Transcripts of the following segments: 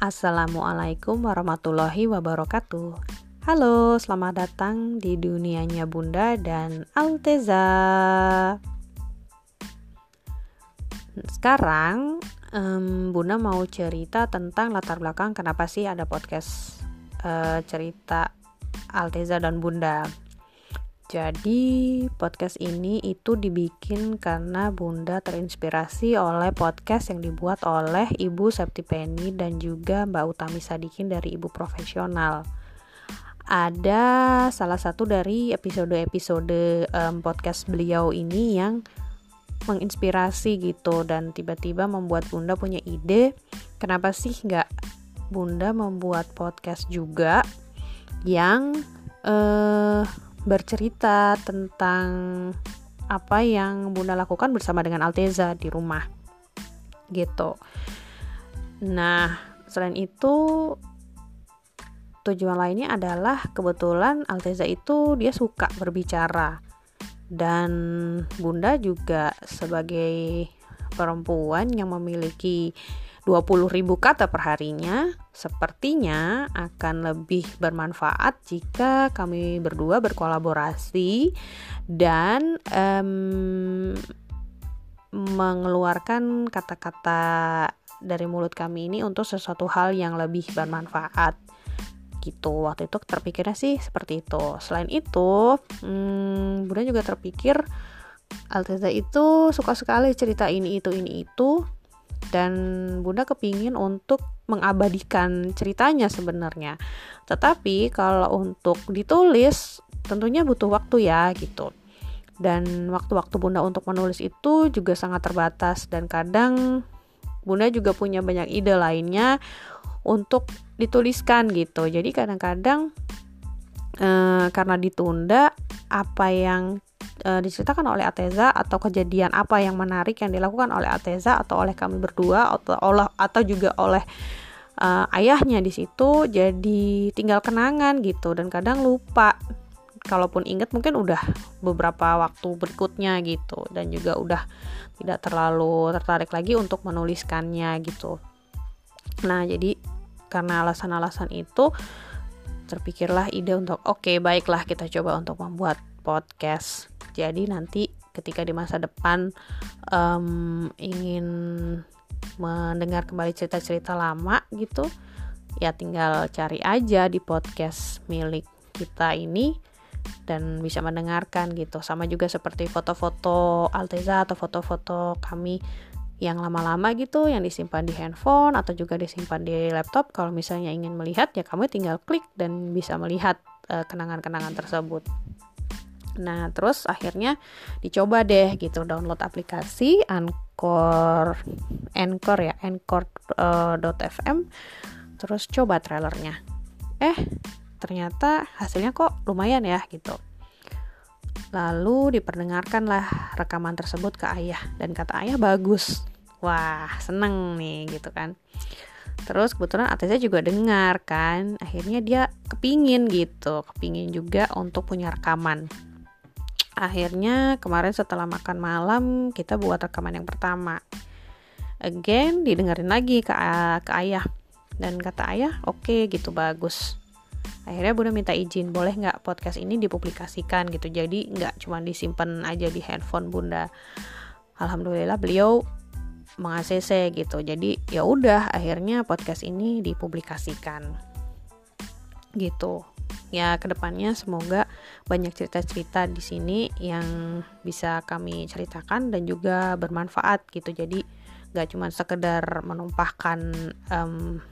Assalamualaikum warahmatullahi wabarakatuh. Halo, selamat datang di dunianya Bunda dan Alteza. Sekarang um, Bunda mau cerita tentang latar belakang kenapa sih ada podcast uh, cerita Alteza dan Bunda. Jadi podcast ini itu dibikin karena Bunda terinspirasi oleh podcast yang dibuat oleh Ibu Septi Penny dan juga Mbak Utami Sadikin dari Ibu Profesional. Ada salah satu dari episode-episode um, podcast beliau ini yang menginspirasi gitu dan tiba-tiba membuat Bunda punya ide kenapa sih nggak Bunda membuat podcast juga yang uh, bercerita tentang apa yang Bunda lakukan bersama dengan Alteza di rumah. Gitu. Nah, selain itu tujuan lainnya adalah kebetulan Alteza itu dia suka berbicara dan Bunda juga sebagai perempuan yang memiliki 20.000 kata perharinya sepertinya akan lebih bermanfaat jika kami berdua berkolaborasi dan um, mengeluarkan kata-kata dari mulut kami ini untuk sesuatu hal yang lebih bermanfaat. Gitu waktu itu terpikirnya sih seperti itu. Selain itu hmm, Bunda juga terpikir Alteza itu suka sekali cerita ini itu ini itu dan Bunda kepingin untuk mengabadikan ceritanya sebenarnya. Tetapi kalau untuk ditulis tentunya butuh waktu ya gitu. Dan waktu-waktu Bunda untuk menulis itu juga sangat terbatas dan kadang Bunda juga punya banyak ide lainnya untuk dituliskan gitu. Jadi kadang-kadang eh, karena ditunda apa yang e, diceritakan oleh Ateza atau kejadian apa yang menarik yang dilakukan oleh Ateza atau oleh kami berdua atau oleh atau juga oleh e, ayahnya di situ jadi tinggal kenangan gitu dan kadang lupa. Kalaupun ingat mungkin udah beberapa waktu berikutnya gitu dan juga udah tidak terlalu tertarik lagi untuk menuliskannya gitu. Nah jadi karena alasan-alasan itu terpikirlah ide untuk oke okay, baiklah kita coba untuk membuat podcast jadi nanti ketika di masa depan um, ingin mendengar kembali cerita-cerita lama gitu ya tinggal cari aja di podcast milik kita ini dan bisa mendengarkan gitu. Sama juga seperti foto-foto Alteza atau foto-foto kami yang lama-lama gitu yang disimpan di handphone atau juga disimpan di laptop. Kalau misalnya ingin melihat ya kamu tinggal klik dan bisa melihat eh, kenangan-kenangan uh, tersebut Nah, terus akhirnya dicoba deh gitu download aplikasi Anchor Anchor ya, anchor.fm uh, terus coba trailernya. Eh, ternyata hasilnya kok lumayan ya gitu. Lalu diperdengarkanlah rekaman tersebut ke ayah dan kata ayah bagus. Wah, seneng nih gitu kan. Terus kebetulan Ateza juga dengar kan, akhirnya dia kepingin gitu, kepingin juga untuk punya rekaman akhirnya kemarin setelah makan malam kita buat rekaman yang pertama. Again didengerin lagi ke, ke ayah. Dan kata ayah oke okay, gitu bagus. Akhirnya bunda minta izin boleh nggak podcast ini dipublikasikan? Gitu. Jadi nggak cuma disimpan aja di handphone bunda. Alhamdulillah beliau mengacc gitu. Jadi ya udah akhirnya podcast ini dipublikasikan. Gitu. Ya ke depannya semoga banyak cerita-cerita di sini yang bisa kami ceritakan dan juga bermanfaat gitu. Jadi gak cuma sekedar menumpahkan kalimat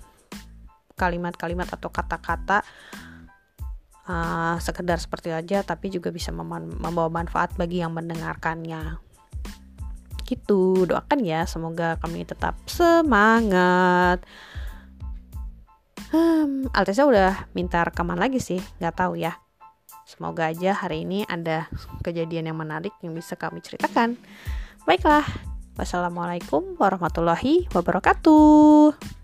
kalimat-kalimat atau kata-kata uh, sekedar seperti aja tapi juga bisa membawa manfaat bagi yang mendengarkannya. Gitu. Doakan ya semoga kami tetap semangat. Hmm, Altesa udah minta rekaman lagi sih nggak tahu ya semoga aja hari ini ada kejadian yang menarik yang bisa kami ceritakan. Baiklah wassalamualaikum warahmatullahi wabarakatuh